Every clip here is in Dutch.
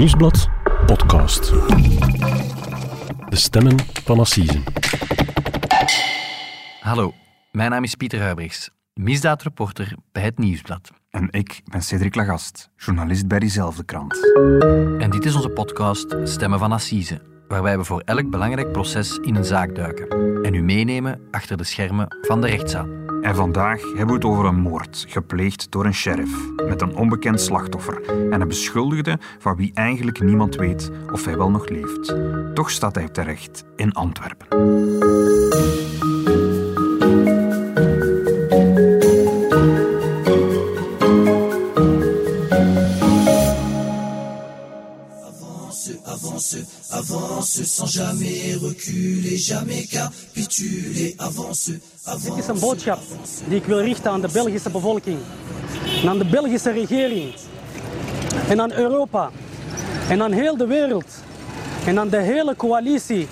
Nieuwsblad podcast. De stemmen van Assise. Hallo, mijn naam is Pieter Huibrechts, misdaadreporter bij het Nieuwsblad. En ik ben Cedric Lagast, journalist bij diezelfde krant. En dit is onze podcast Stemmen van Assise, waarbij we voor elk belangrijk proces in een zaak duiken en u meenemen achter de schermen van de rechtszaal. En vandaag hebben we het over een moord, gepleegd door een sheriff, met een onbekend slachtoffer en een beschuldigde van wie eigenlijk niemand weet of hij wel nog leeft. Toch staat hij terecht in Antwerpen. Avance, avance sans jamais reculer, jamais capituler, avance, avance. Dit is een boodschap die ik wil richten aan de Belgische bevolking, en aan de Belgische regering, en aan Europa, en aan heel de wereld, en aan de hele coalitie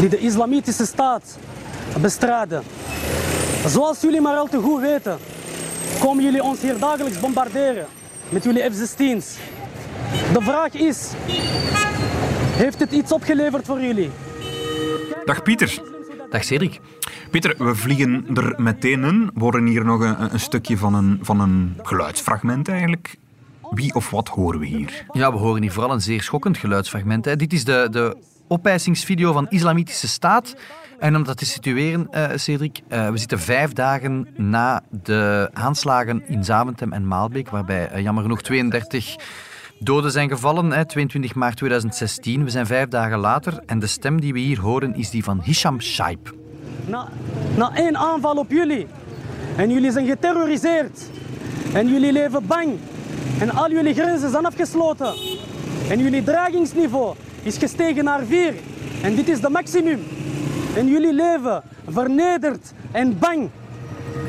die de islamitische staat bestrijden. Zoals jullie maar al te goed weten, komen jullie ons hier dagelijks bombarderen met jullie F-16's. De vraag is, heeft het iets opgeleverd voor jullie? Dag Pieter. Dag Cedric. Pieter, we vliegen er meteen in. We horen hier nog een, een stukje van een, van een geluidsfragment eigenlijk. Wie of wat horen we hier? Ja, we horen hier vooral een zeer schokkend geluidsfragment. Hè. Dit is de, de opeisingsvideo van Islamitische Staat. En om dat te situeren, uh, Cedric, uh, we zitten vijf dagen na de aanslagen in Zaventem en Maalbeek, waarbij uh, jammer genoeg 32 doden zijn gevallen, hè, 22 maart 2016. We zijn vijf dagen later en de stem die we hier horen is die van Hisham Shaib. Na, na één aanval op jullie en jullie zijn geterroriseerd en jullie leven bang en al jullie grenzen zijn afgesloten en jullie dragingsniveau is gestegen naar vier en dit is de maximum. En jullie leven vernederd en bang.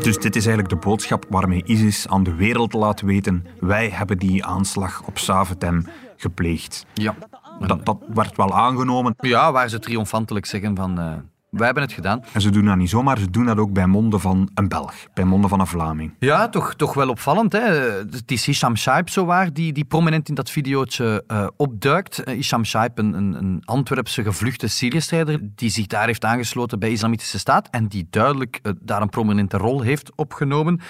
Dus dit is eigenlijk de boodschap waarmee ISIS aan de wereld laat weten: wij hebben die aanslag op Zaventem gepleegd. Ja. Dat, dat werd wel aangenomen. Ja, waar ze triomfantelijk zeggen van... Uh, wij hebben het gedaan. En ze doen dat niet zomaar, ze doen dat ook bij monden van een Belg, bij monden van een Vlaming. Ja, toch, toch wel opvallend. Hè? Het is Hisham Shaib zowaar die, die prominent in dat videootje uh, opduikt. Uh, Hisham Shaib, een, een, Antwerpse gevluchte Syrië-strijder, die zich daar heeft aangesloten bij de Islamitische Staat en die duidelijk uh, daar een prominente rol heeft opgenomen.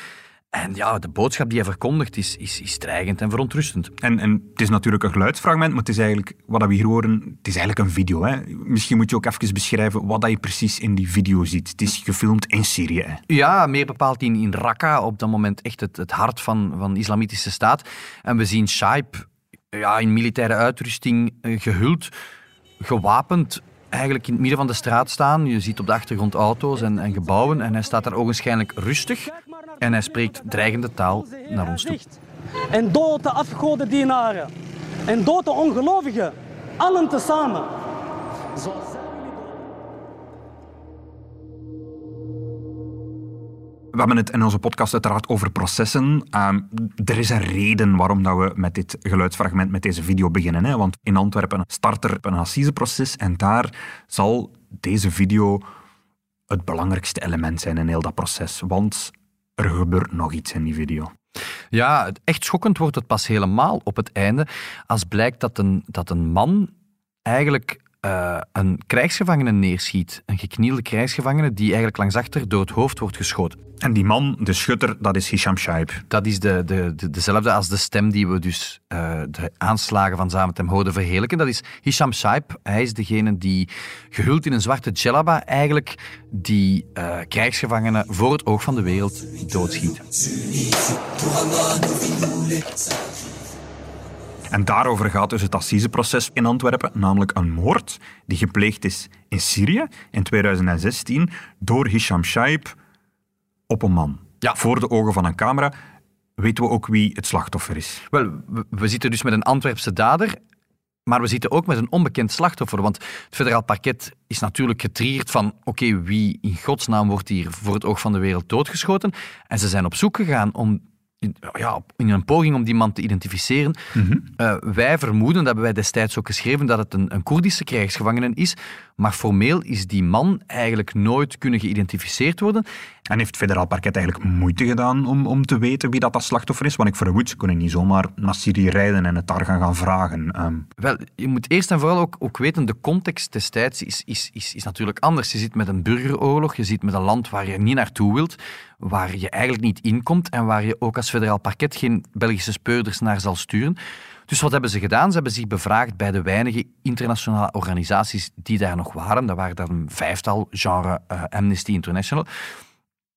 En ja, de boodschap die hij verkondigt is, is, is dreigend en verontrustend. En, en het is natuurlijk een geluidsfragment, maar het is eigenlijk, wat we hier horen, het is eigenlijk een video. Hè? Misschien moet je ook even beschrijven wat je precies in die video ziet. Het is gefilmd in Syrië. Hè? Ja, meer bepaald in, in Raqqa, op dat moment echt het, het hart van, van de islamitische staat. En we zien Shaib ja, in militaire uitrusting gehuld, gewapend, eigenlijk in het midden van de straat staan. Je ziet op de achtergrond auto's en, en gebouwen en hij staat daar ogenschijnlijk rustig. En hij spreekt dreigende taal naar ons toe. En dood de afgodendienaren. En dood de ongelovigen. Allen tezamen. We hebben het in onze podcast uiteraard over processen. Um, er is een reden waarom dat we met dit geluidsfragment, met deze video beginnen. Hè? Want in Antwerpen start er een assiseproces en daar zal deze video het belangrijkste element zijn in heel dat proces. Want er gebeurt nog iets in die video. Ja, echt schokkend wordt het pas helemaal op het einde als blijkt dat een, dat een man eigenlijk uh, een krijgsgevangene neerschiet. Een geknielde krijgsgevangene die eigenlijk langs achter door het hoofd wordt geschoten. En die man, de schutter, dat is Hisham Shaib. Dat is de, de, de, dezelfde als de stem die we dus uh, de aanslagen van Zaventem hoorden verheerlijken. Dat is Hisham Shaib. Hij is degene die gehuld in een zwarte djellaba eigenlijk die uh, krijgsgevangenen voor het oog van de wereld doodschiet. En daarover gaat dus het assiseproces in Antwerpen, namelijk een moord die gepleegd is in Syrië in 2016 door Hisham Shaib op een man. Ja. Voor de ogen van een camera. Weten we ook wie het slachtoffer is? Wel, we, zitten dus met een Antwerpse dader maar we zitten ook met een onbekend slachtoffer. Want het federaal parket is natuurlijk getrierd van oké, wie in godsnaam wordt hier voor het oog van de wereld doodgeschoten? En ze zijn op zoek gegaan om in, ja, in een poging om die man te identificeren. Eh, wij vermoeden, dat hebben wij destijds ook geschreven, dat het een, een Koerdische krijgsgevangene is. Maar formeel is die man eigenlijk nooit kunnen geïdentificeerd worden. En heeft het federaal parket eigenlijk moeite gedaan om, om te weten wie dat, dat slachtoffer is? Want ik vermoed, ze kunnen niet zomaar naar Syrië rijden en het daar gaan, gaan vragen. Ehm, Wel, je moet eerst en vooral ook, ook weten, de context destijds is, is, is, is natuurlijk anders. Je zit met een burgeroorlog, je zit met een land waar je niet naartoe wilt, waar je eigenlijk niet inkomt en waar je ook als federaal parket geen Belgische speurders naar zal sturen. Dus wat hebben ze gedaan? Ze hebben zich bevraagd bij de weinige internationale organisaties die daar nog waren. Dat waren er een vijftal, genre eh, Amnesty International.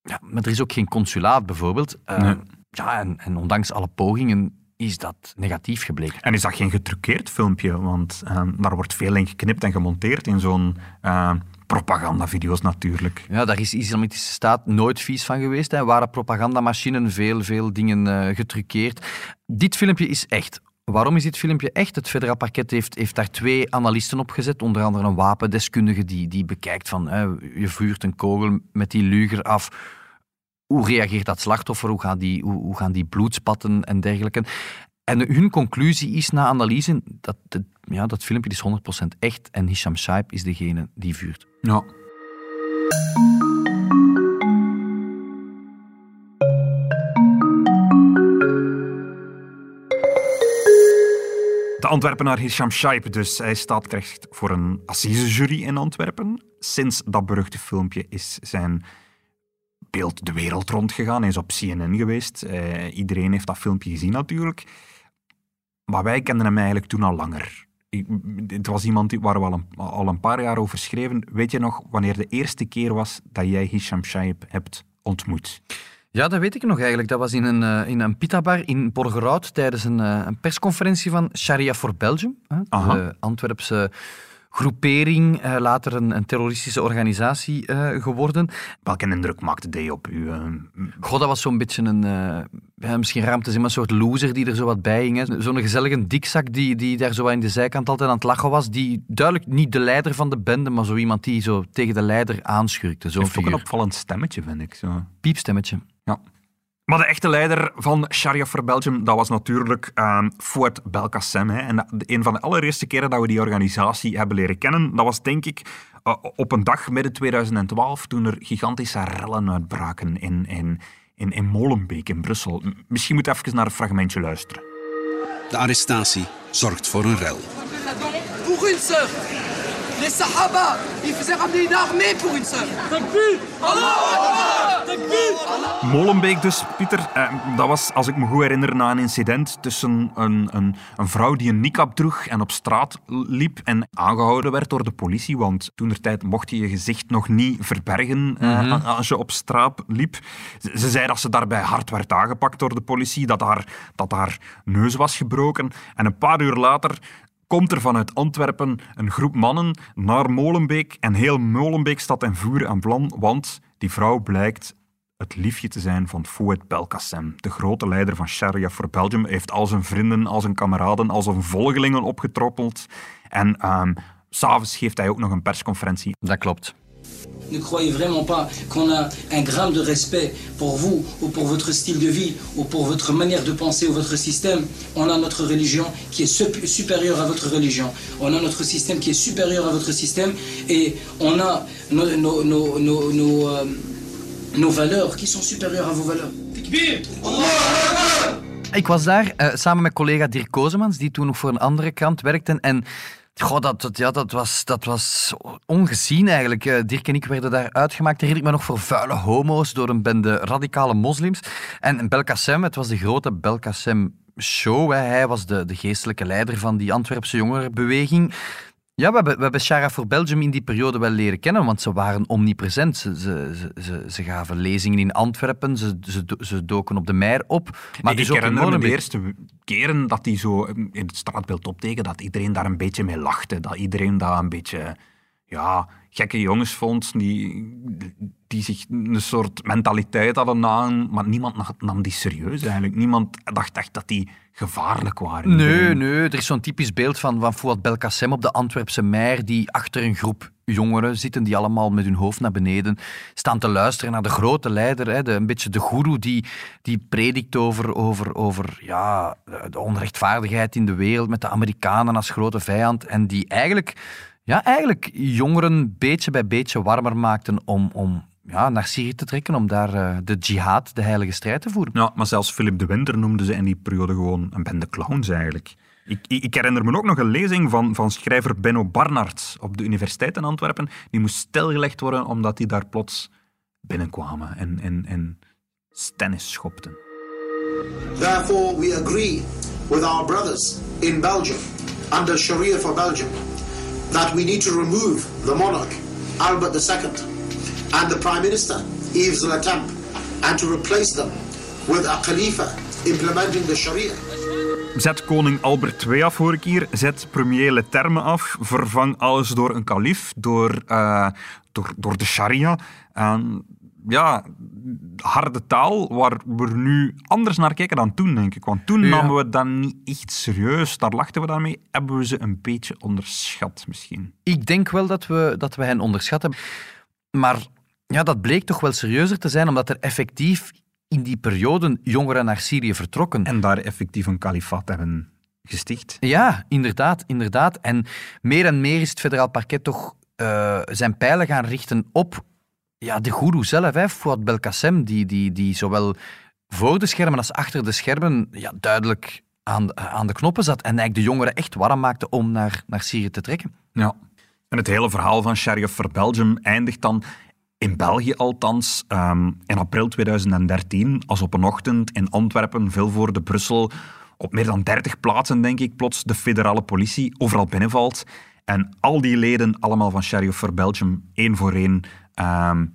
Ja, maar er is ook geen consulaat bijvoorbeeld. Eh, Nee. Ja, en, en ondanks alle pogingen is dat negatief gebleken. En is dat geen getruckeerd filmpje? Want ehm, daar wordt veel in geknipt en gemonteerd in zo'n propagandavideo's natuurlijk. Ja, daar is de Islamitische Staat nooit vies van geweest. Hè. Waren propagandamachinen veel, veel dingen eh getruckeerd. Dit filmpje is echt. Waarom is dit filmpje echt? Het federaal parket heeft, heeft daar twee analisten op gezet. Onder andere een wapendeskundige die, die bekijkt van... Hè, je vuurt een kogel met die luger af. Hoe reageert dat slachtoffer? Hoe gaan die, hoe, hoe gaan die bloedspatten en dergelijke? En hun conclusie is na analyse dat het- ja, dat filmpje is 100% echt en Hisham Shaib is degene die vuurt. Ja. De Antwerpenaar Hisham Shaib, dus hij staat terecht voor een assisejury in Antwerpen. Sinds dat beruchte filmpje is zijn beeld de wereld rondgegaan. Hij is op CNN geweest. Eh, iedereen heeft dat filmpje gezien natuurlijk. Maar wij kenden hem eigenlijk toen al langer. Ik- Het was iemand die- waar we al een, al een paar jaar over schreven. Weet je nog wanneer de eerste keer was dat jij Hisham Shaib hebt ontmoet? Ja, dat weet ik nog eigenlijk. Dat was in een, eh, in een pitabar in Borgerhout tijdens een, eh, een persconferentie van Sharia for Belgium. hè. De Antwerpse groepering, eh, later een, een terroristische organisatie eh, geworden. Welke indruk maakte die op u? eh? God, dat was zo'n beetje een, misschien raar om te zeggen, maar een soort loser die er zo wat bij hing. Zo'n gezellige dikzak die, die daar zo aan de zijkant altijd aan het lachen was. Die duidelijk niet de leider van de bende, maar zo iemand die zo tegen de leider aanschurkte. Zo'n ook een opvallend stemmetje, vind ik. Zo. Piepstemmetje. Ja. Maar de echte leider van Sharia for Belgium, dat was natuurlijk uh, Fouad Belkacem. Hè. En een van de allereerste keren dat we die organisatie hebben leren kennen, dat was denk ik eh, op een dag midden 2012, toen er gigantische rellen uitbraken in, in, in, in Molenbeek in Brussel. Misschien moet je even naar een fragmentje luisteren. De arrestatie zorgt voor een rel. Sœur Les Sahaba, ils faisaient ramener une armée pour une sœur Molenbeek dus, Pieter. Eh, dat was, als ik me goed herinner, na een incident tussen een, een, een vrouw die een niqab droeg en op straat liep en aangehouden werd door de politie. Want toen der tijd mocht je je gezicht nog niet verbergen eh, als je op straat liep. Ze, ze zei dat ze daarbij hard werd aangepakt door de politie, dat haar, dat haar neus was gebroken. En een paar uur later komt er vanuit Antwerpen een groep mannen naar Molenbeek. En heel Molenbeek staat in vuur en vlam, want die vrouw blijkt het liefje te zijn van Fouad Belkacem, de grote leider van Sharia for Belgium. Heeft al zijn vrienden, al zijn kameraden, al zijn volgelingen opgetroppeld. En ehm, s'avonds geeft hij ook nog een persconferentie. Dat klopt. Ne croyez vraiment pas qu'on a un gramme de respect pour vous ou pour votre style de vie ou pour votre manière de penser ou votre système. On a notre religion qui est sup- supérieure à votre religion. On a notre système qui est supérieur à votre système. Et on a nos, nos, nos, nos, nos, euh, nos valeurs qui sont supérieures à vos valeurs. Ik was daar eh, samen met collega Dirk Kozemans, die toen nog voor een andere krant werkte. En goh, dat, ja, dat, was, dat was ongezien eigenlijk. Eh, Dirk en ik werden daar uitgemaakt, herinner ik me nog, voor vuile homo's door een bende radicale moslims. En Belkacem, het was de grote Belkacem show. Hij was de, de geestelijke leider van die Antwerpse jongerenbeweging. Ja, we hebben, we hebben Shara voor Belgium in die periode wel leren kennen, want ze waren omnipresent. Ze, ze, ze, gaven lezingen in Antwerpen, ze, ze, ze doken op de Meir op. Maar ik dus in herinner me de eerste keren dat hij zo in het straatbeeld opteken, dat iedereen daar een beetje mee lachte. Dat iedereen dat een beetje ja, gekke jongens vond, die, die zich een soort mentaliteit hadden aan, maar niemand na- nam die serieus eigenlijk. Niemand dacht echt dat die gevaarlijk waren. Nee, nee, er is zo'n typisch beeld van, van Fouad Belkacem op de Antwerpse Meir, die achter een groep jongeren zitten die allemaal met hun hoofd naar beneden staan te luisteren naar de grote leider, hè, de, een beetje de goeroe die, die predikt over, over, over ja, de onrechtvaardigheid in de wereld met de Amerikanen als grote vijand en die eigenlijk, ja, eigenlijk jongeren beetje bij beetje warmer maakten om, om ja, naar Syrië te trekken, om daar uh, de jihad, de heilige strijd te voeren. Ja, maar zelfs Philip de Winter noemde ze in die periode gewoon een bende clowns eigenlijk. Ik, ik, herinner me ook nog een lezing van, van schrijver Benno Barnard op de Universiteit in Antwerpen. Die moest stilgelegd worden omdat die daar plots binnenkwamen en, en, en stennis schopten. Therefore we agree with our brothers in Belgium, under Sharia for Belgium, that we need to remove the monarch, Albert II, and the Prime Minister, Yves Le Temp, and to replace them with a Khalifa implementing the Sharia. Zet koning Albert II af, hoor ik hier. Zet premier Leterme af. Vervang alles door een kalif, door, uh, door, door de sharia. En ja, harde taal waar we nu anders naar kijken dan toen, denk ik. Want toen Ja. namen we dat niet echt serieus. Daar lachten we dan mee. Hebben we ze een beetje onderschat, misschien. Ik denk wel dat we, dat we hen onderschat hebben. Maar ja, dat bleek toch wel serieuzer te zijn, omdat er effectief in die periode jongeren naar Syrië vertrokken. En daar effectief een kalifaat hebben gesticht. Ja, inderdaad, inderdaad. En meer en meer is het federaal parket toch eh, zijn pijlen gaan richten op ja, de goeroe zelf, hè, Fouad Belkacem, die, die, die zowel voor de schermen als achter de schermen ja, duidelijk aan, aan de knoppen zat en eigenlijk de jongeren echt warm maakte om naar, naar Syrië te trekken. Ja. En het hele verhaal van Sheriff for Belgium eindigt dan in België althans ehm, in april 2013, als op een ochtend in Antwerpen, veel voor de Brussel, op meer dan 30 plaatsen, denk ik, plots de federale politie overal binnenvalt. En al die leden, allemaal van Sheriff for Belgium, één voor één, ehm,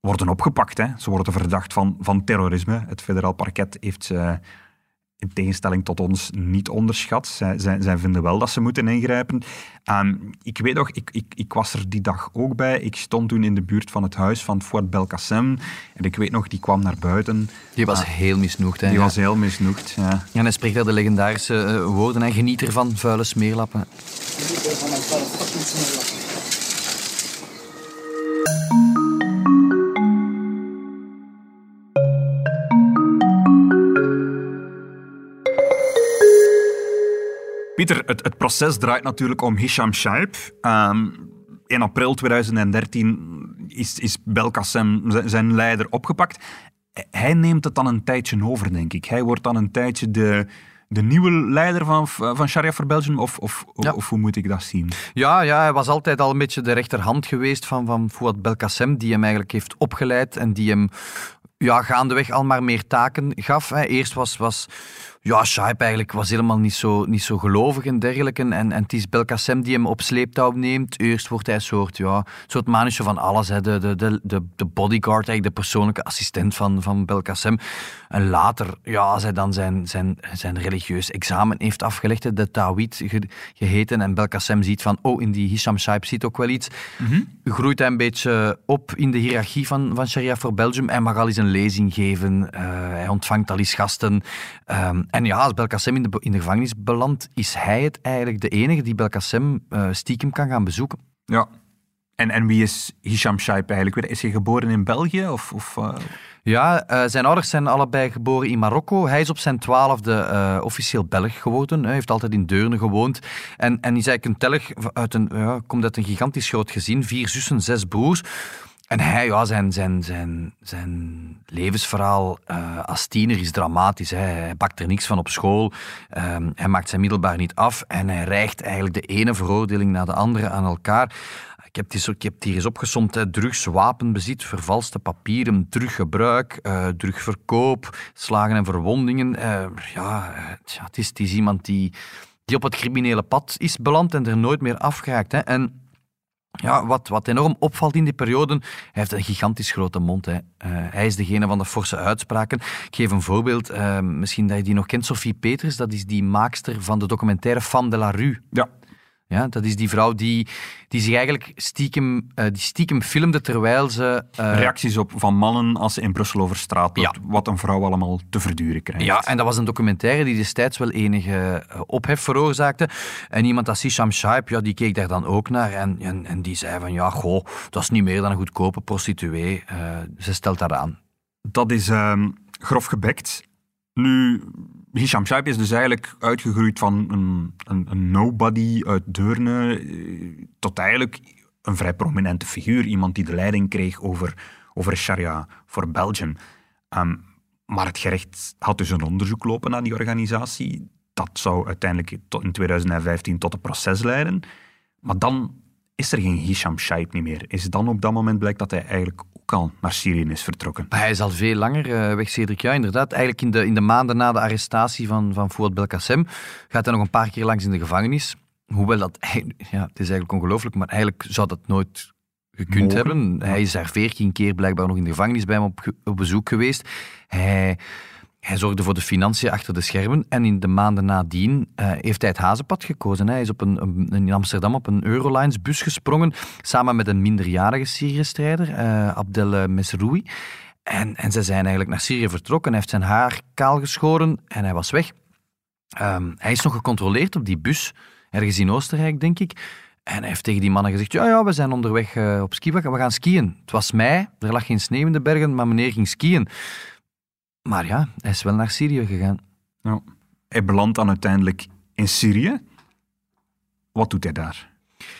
worden opgepakt. Hè. Ze worden verdacht van, van terrorisme. Het federaal parket heeft ze in tegenstelling tot ons niet onderschat. Zij, zij, zij vinden wel dat ze moeten ingrijpen. Ehm, ik weet nog, ik, ik, ik was er die dag ook bij. Ik stond toen in de buurt van het huis van Fouad Belkacem. En ik weet nog, die kwam naar buiten. Die was Ah, heel misnoegd. Hè, die ja. was heel misnoegd. Ja. En hij spreekt daar de legendarische eh, woorden, hè, geniet ervan, vuile smeerlappen. Pieter, het, het proces draait natuurlijk om Hisham Shaib. Ehm, in april 2013 is, is Belkacem, zijn leider, opgepakt. Hij neemt het dan een tijdje over, denk ik. Hij wordt dan een tijdje de, de nieuwe leider van, van Sharia for Belgium, of, of, Ja. of hoe moet ik dat zien? Ja, ja, hij was altijd al een beetje de rechterhand geweest van, van Fouad Belkacem, die hem eigenlijk heeft opgeleid en die hem ja, gaandeweg al maar meer taken gaf. Hè. Eerst was, was ja, Shaib eigenlijk was helemaal niet zo, niet zo gelovig en dergelijke. En, en het is Belkacem die hem op sleeptouw neemt. Eerst wordt hij een soort, ja, soort manusje van alles. Hè. De, de, de, de, bodyguard, eigenlijk de persoonlijke assistent van, van Belkacem. En later, ja, als hij dan zijn, zijn, zijn religieus examen heeft afgelegd, hè, de Tawhid ge- geheten, en Belkacem ziet van, oh, in die Hisham Shaib zit ook wel iets, groeit hij een beetje op in de hiërarchie van, van Sharia voor Belgium. Hij mag al eens een lezing geven, eh, hij ontvangt al eens gasten. Ehm, en ja, als Belkacem in de, be- in de gevangenis belandt, is hij het eigenlijk de enige die Belkacem eh, stiekem kan gaan bezoeken. Ja. En, en wie is Hisham Shaib eigenlijk? Is hij geboren in België? Of, of, eh, Ja, eh, zijn ouders zijn allebei geboren in Marokko. Hij is op zijn twaalfde officieel Belg geworden. Hij heeft altijd in Deurne gewoond. En, en is eigenlijk een telg uit een, ja, komt uit een gigantisch groot gezin. Vier zussen, zes broers. En hij, ja, zijn, zijn, zijn, zijn levensverhaal eh, als tiener is dramatisch. Hè. Hij bakt er niks van op school. Ehm, hij maakt zijn middelbaar niet af. En hij rijgt eigenlijk de ene veroordeling na de andere aan elkaar. Ik heb, het ik heb hier eens opgesomd. Hè. Drugs, wapenbezit, vervalste papieren, teruggebruik, eh terugverkoop, slagen en verwondingen. Eh, ja, het, is, het is iemand die, die op het criminele pad is beland en er nooit meer afgeraakt. Hè. En ja, wat, wat enorm opvalt in die periode, hij heeft een gigantisch grote mond. Hè. Eh, hij is degene van de forse uitspraken. Ik geef een voorbeeld, eh, misschien dat je die nog kent, Sophie Peters, dat is die maakster van de documentaire Femme de la Rue. ja. Ja, dat is die vrouw die, die zich eigenlijk stiekem, eh, die stiekem filmde terwijl ze... eh, Reacties op van mannen als ze in Brussel over straat loopt, Ja. wat een vrouw allemaal te verduren krijgt. Ja, en dat was een documentaire die destijds wel enige eh, ophef veroorzaakte. En iemand als Hisham Shaib, ja, die keek daar dan ook naar en, en, en die zei van, ja, goh, dat is niet meer dan een goedkope prostituee. Ze stelt daar aan. Dat is ehm, grof gebekt. Nu, Hisham Shaib is dus eigenlijk uitgegroeid van een, een, een nobody uit Deurne eh, tot eigenlijk een vrij prominente figuur. Iemand die de leiding kreeg over, over Sharia voor Belgium. Ehm, maar het gerecht had dus een onderzoek lopen naar die organisatie. Dat zou uiteindelijk tot in 2015 tot een proces leiden. Maar dan is er geen Hisham Shaib niet meer. Is dan op dat moment blijkt dat hij eigenlijk ook al naar Syrië is vertrokken. Hij is al veel langer eh, weg, Cedric. Ja, inderdaad. Eigenlijk in de, in de maanden na de arrestatie van, van Fouad Belkacem gaat hij nog een paar keer langs in de gevangenis. Hoewel dat... eigenlijk- Ja, het is eigenlijk ongelooflijk, maar eigenlijk zou dat nooit gekund Mogen. hebben. Hij is daar veertien keer blijkbaar nog in de gevangenis bij hem op, op bezoek geweest. Hij... Hij zorgde voor de financiën achter de schermen en in de maanden nadien eh, heeft hij het hazenpad gekozen. Hij is op een, in Amsterdam op een Eurolines bus gesprongen, samen met een minderjarige Syrië-strijder, eh, Abdel Mesroui. En, en ze zijn eigenlijk naar Syrië vertrokken. Hij heeft zijn haar kaal geschoren en hij was weg. Ehm, hij is nog gecontroleerd op die bus, ergens in Oostenrijk, denk ik. En hij heeft tegen die mannen gezegd, ja, ja, we zijn onderweg eh, op ski, we gaan- we gaan skiën. Het was mei, er lag geen sneeuw in de bergen, maar meneer ging skiën. Maar ja, hij is wel naar Syrië gegaan. Ja. Hij belandt dan uiteindelijk in Syrië. Wat doet hij daar?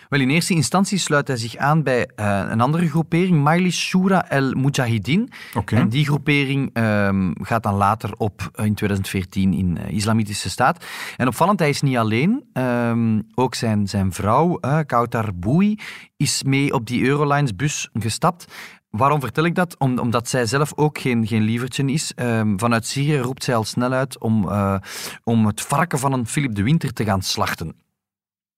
Wel, in eerste instantie sluit hij zich aan bij eh, een andere groepering, Majlis Shura el Mujahideen. En die groepering ehm, gaat dan later op eh, in 2014 in eh, Islamitische Staat. En opvallend, hij is niet alleen. Ehm, ook zijn, zijn vrouw, eh Kautar Boui, is mee op die Eurolines bus gestapt. Waarom vertel ik dat? Om, omdat zij zelf ook geen, geen lievertje is. Ehm, vanuit Syrië roept zij al snel uit om, eh, om het varken van een Philip de Winter te gaan slachten.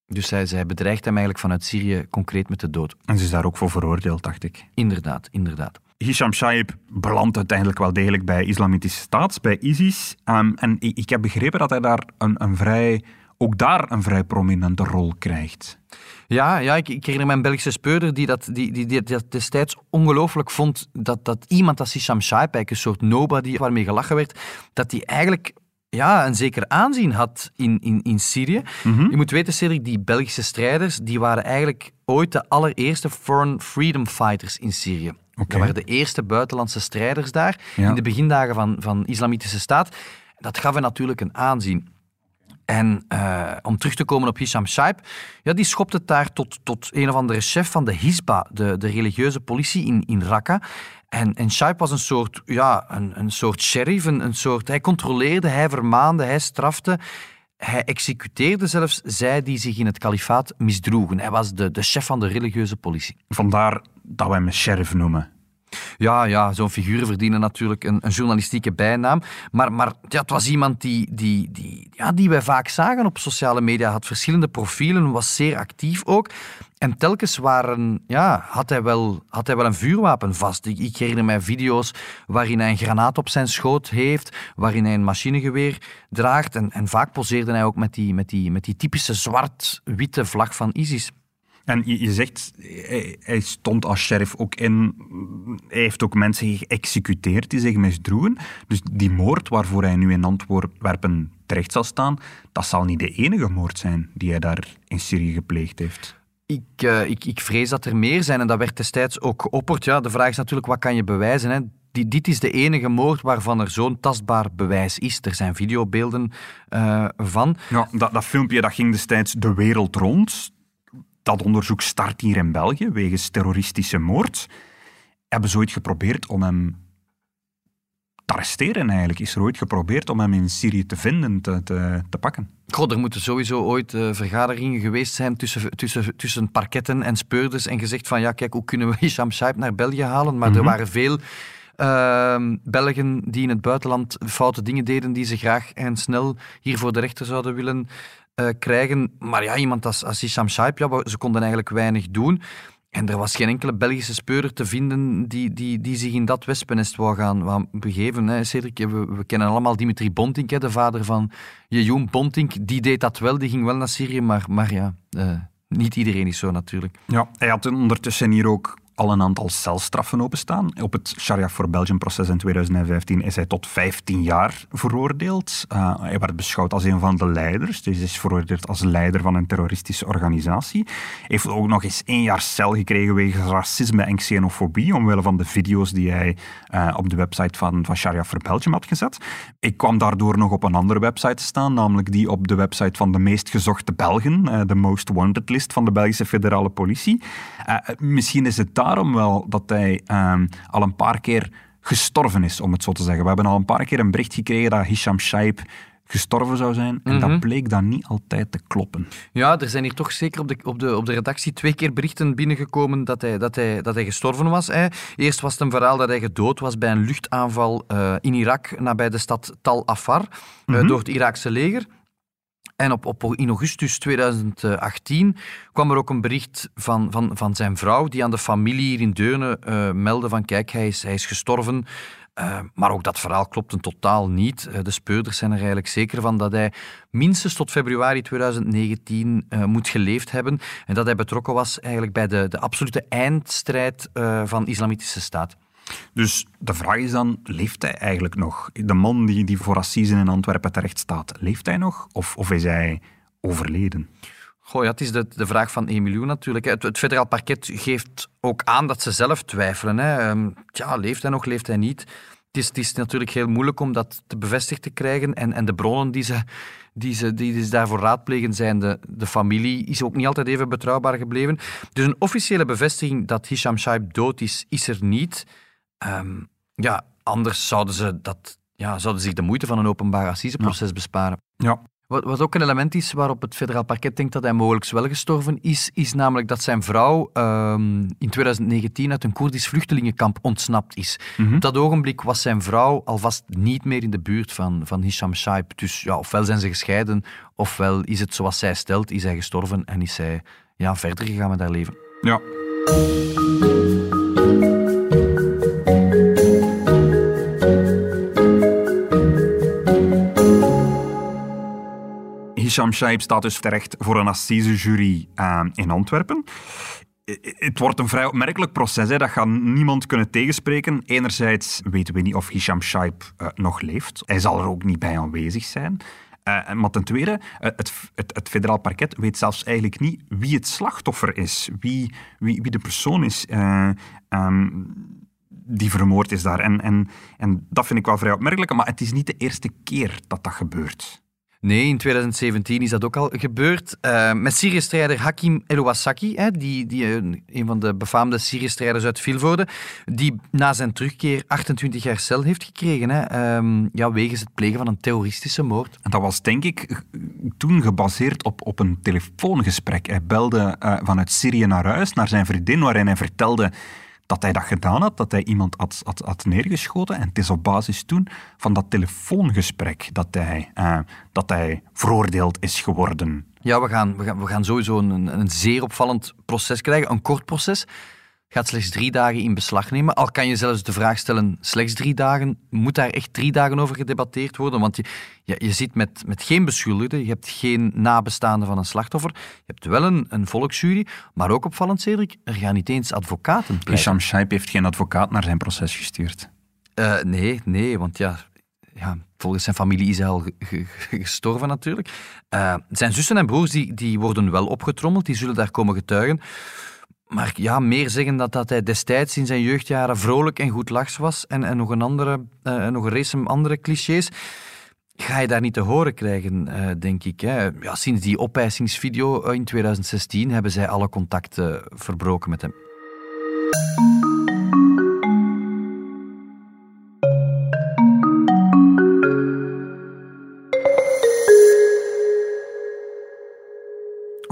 Dus zij, zij bedreigt hem eigenlijk vanuit Syrië concreet met de dood. En ze is daar ook voor veroordeeld, dacht ik. Inderdaad, inderdaad. Hisham Shaib belandt uiteindelijk wel degelijk bij Islamitische Staat, bij ISIS. Ehm, en ik, ik heb begrepen dat hij daar een, een vrij, ook daar een vrij prominente rol krijgt. Ja, ja ik, ik herinner me een Belgische speurder die dat, die, die, die dat destijds ongelooflijk vond dat, dat iemand als Hisham Shaib, eigenlijk een soort nobody waarmee gelachen werd, dat die eigenlijk ja, een zeker aanzien had in, in, in Syrië. Je moet weten, Cedric, die Belgische strijders, die waren eigenlijk ooit de allereerste foreign freedom fighters in Syrië. Dat waren de eerste buitenlandse strijders daar Ja. in de begindagen van, van Islamitische Staat. Dat gaf hen natuurlijk een aanzien. En eh, om terug te komen op Hisham Shaib, ja, die schopt het daar tot, tot een of andere chef van de Hisba, de, de religieuze politie in, in Raqqa. En, en Shaib was een soort, ja, een, een soort sheriff, een, een soort, hij controleerde, hij vermaande, hij strafte. Hij executeerde zelfs zij die zich in het kalifaat misdroegen. Hij was de, de chef van de religieuze politie. Vandaar dat wij hem sheriff noemen. Ja, ja zo'n figuren verdienen natuurlijk een, een journalistieke bijnaam. Maar, maar ja, het was iemand die, die, die, ja, die wij vaak zagen op sociale media. Had verschillende profielen, was zeer actief ook. En telkens waren, ja, had, hij wel, had hij wel een vuurwapen vast. Ik, ik herinner mij video's waarin hij een granaat op zijn schoot heeft, waarin hij een machinegeweer draagt. En, en vaak poseerde hij ook met die, met die, met die typische zwart-witte vlag van ISIS. En je, je zegt, hij, hij stond als sheriff ook in. Hij heeft ook mensen geëxecuteerd die zich misdroegen. Dus die moord waarvoor hij nu in Antwerpen terecht zal staan, dat zal niet de enige moord zijn die hij daar in Syrië gepleegd heeft. Ik, eh, ik, ik vrees dat er meer zijn en dat werd destijds ook geopperd. Ja, de vraag is natuurlijk, wat kan je bewijzen? Hè? Die, dit is de enige moord waarvan er zo'n tastbaar bewijs is. Er zijn videobeelden eh, van. Ja, dat, dat filmpje dat ging destijds de wereld rond. Dat onderzoek start hier in België wegens terroristische moord. Hebben ze ooit geprobeerd om hem te arresteren eigenlijk? Is er ooit geprobeerd om hem in Syrië te vinden, te, te, te pakken? God, er moeten sowieso ooit eh, vergaderingen geweest zijn tussen, tussen, tussen parketten en speurders en gezegd van ja, kijk, hoe kunnen we Hisham Shaib naar België halen? Maar er waren veel ehm, Belgen die in het buitenland foute dingen deden die ze graag en snel hier voor de rechter zouden willen eh, krijgen. Maar ja, iemand als, als Hisham Shaib, ja, ze konden eigenlijk weinig doen. En er was geen enkele Belgische speurder te vinden die, die, die zich in dat wespennest wou gaan, wou begeven. Hè. Cedric, we, kennen allemaal Dimitri Bontink, hè, de vader van Jejoen Bontink. Die deed dat wel, die ging wel naar Syrië, maar, maar ja, uh, niet iedereen is zo natuurlijk. Ja, hij had ondertussen hier ook al een aantal celstraffen openstaan. Op het Sharia for Belgium-proces in 2015 is hij tot 15 jaar veroordeeld. Uh, hij werd beschouwd als een van de leiders, dus is veroordeeld als leider van een terroristische organisatie. Hij heeft ook nog eens één jaar cel gekregen wegens racisme en xenofobie, omwille van de video's die hij uh, op de website van, van Sharia for Belgium had gezet. Ik kwam daardoor nog op een andere website te staan, namelijk die op de website van de meest gezochte Belgen, uh, de Most Wanted list van de Belgische federale politie. misschien is het daar daarom wel dat hij um, al een paar keer gestorven is, om het zo te zeggen. We hebben al een paar keer een bericht gekregen dat Hisham Shaib gestorven zou zijn. En dat mhm. bleek dan niet altijd te kloppen. Ja, er zijn hier toch zeker op de, op de, op de redactie twee keer berichten binnengekomen dat hij, dat hij, dat hij gestorven was. Hè. Eerst was het een verhaal dat hij gedood was bij een luchtaanval uh, in Irak, nabij de stad Tal Afar, mm uh, door het Iraakse leger. En op, op, in augustus 2018 kwam er ook een bericht van, van, van zijn vrouw, die aan de familie hier in Deurne uh, meldde van kijk, hij is, hij is gestorven. Uh, maar ook dat verhaal klopte totaal niet. Uh, de speurders zijn er eigenlijk zeker van dat hij minstens tot februari 2019 moet geleefd hebben en dat hij betrokken was eigenlijk bij de, de absolute eindstrijd van de Islamitische Staat. Dus de vraag is dan, leeft hij eigenlijk nog? De man die, die voor Assisen in Antwerpen terecht staat, leeft hij nog? Of, of is hij overleden? Goh, het is de, de vraag van Emilio natuurlijk. Het, het federaal parket geeft ook aan dat ze zelf twijfelen. Hè. Um, tja, leeft hij nog, leeft hij niet? Het is, het is, natuurlijk heel moeilijk om dat te bevestigd te krijgen. En, en de bronnen die ze, die ze, die ze daarvoor raadplegen zijn de, de familie, is ook niet altijd even betrouwbaar gebleven. Dus een officiële bevestiging dat Hisham Shaib dood is, is er niet. Um, ja, anders zouden ze, dat, ja, zouden zich de moeite van een openbaar assiseproces besparen. Ja. Wat, wat, ook een element is waarop het federaal parket denkt dat hij mogelijk wel gestorven is, is namelijk dat zijn vrouw um, in 2019 uit een Koerdisch vluchtelingenkamp ontsnapt is. Mm Op dat ogenblik was zijn vrouw alvast niet meer in de buurt van, van Hisham Shaib. Dus ja, ofwel zijn ze gescheiden, ofwel is het zoals zij stelt, is hij gestorven en is zij ja, verder gegaan met haar leven. Ja. Hisham Shaib staat dus terecht voor een assisejury uh, in Antwerpen. Het wordt een vrij opmerkelijk proces. Hè. Dat gaat niemand kunnen tegenspreken. Enerzijds weten we niet of Hisham Shaib uh, nog leeft. Hij zal er ook niet bij aanwezig zijn. Uh, maar ten tweede, het, het, het, federaal parket weet zelfs eigenlijk niet wie het slachtoffer is, wie, wie, wie de persoon is um, die vermoord is daar. En, en, en dat vind ik wel vrij opmerkelijk, maar het is niet de eerste keer dat dat gebeurt. Nee, in 2017 is dat ook al gebeurd. Uh, met Syrië-strijder Hakim Elouassaki, hè, die, die, eh, een van de befaamde Syrië-strijders uit Vilvoorde, die na zijn terugkeer 28 jaar cel heeft gekregen, hè, um, ja, wegens het plegen van een terroristische moord. En dat was denk ik toen gebaseerd op, op een telefoongesprek. Hij belde uh, vanuit Syrië naar huis, naar zijn vriendin, waarin hij vertelde dat hij dat gedaan had, dat hij iemand had, had, had neergeschoten. En het is op basis toen van dat telefoongesprek dat hij, uh, dat hij veroordeeld is geworden. Ja, we gaan, we gaan, we gaan sowieso een, een zeer opvallend proces krijgen, een kort proces gaat slechts drie dagen in beslag nemen. Al kan je zelfs de vraag stellen, slechts drie dagen, moet daar echt drie dagen over gedebatteerd worden? Want je, je, je zit met, met geen beschuldigde, je hebt geen nabestaanden van een slachtoffer, je hebt wel een, een volksjury, maar ook opvallend, Cedric, er gaan niet eens advocaten pleiten. Hisham Shaib heeft geen advocaat naar zijn proces gestuurd. Uh, nee, nee, want ja, ja, volgens zijn familie is hij al gestorven natuurlijk. Uh, zijn zussen en broers die, die worden wel opgetrommeld, die zullen daar komen getuigen. Maar ja, meer zeggen dat, dat hij destijds in zijn jeugdjaren vrolijk en goed lachs was en, en nog, een andere, uh, nog een race andere clichés, ga je daar niet te horen krijgen, uh, denk ik. Hè. Ja, sinds die opeisingsvideo in 2016 hebben zij alle contacten verbroken met hem.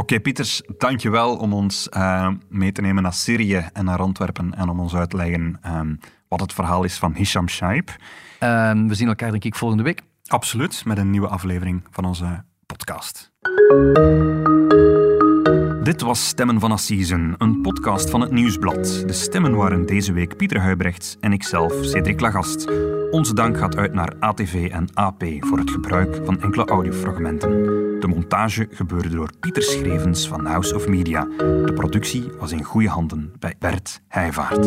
Oké, Pieters, dankjewel om ons uh, mee te nemen naar Syrië en naar Antwerpen en om ons uit te leggen um, wat het verhaal is van Hisham Shaib. Uh, we zien elkaar denk ik volgende week. Absoluut, met een nieuwe aflevering van onze podcast. Dit was Stemmen van Assisen, een podcast van het Nieuwsblad. De stemmen waren deze week Pieter Huibrechts en ikzelf, Cedric Lagast. Onze dank gaat uit naar ATV en AP voor het gebruik van enkele audiofragmenten. De montage gebeurde door Pieter Schrevens van House of Media. De productie was in goede handen bij Bert Heijvaart.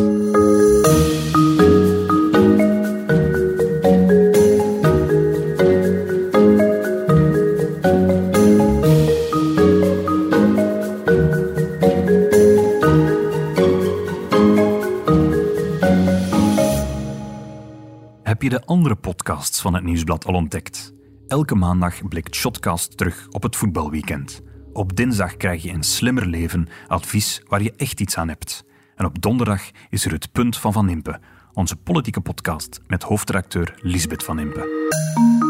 Heb je de andere podcasts van het Nieuwsblad al ontdekt? Elke maandag blikt Shotcast terug op het voetbalweekend. Op dinsdag krijg je een slimmer leven, advies waar je echt iets aan hebt. En op donderdag is er het Punt van Van Impe, onze politieke podcast met hoofdredacteur Lisbeth Van Impe.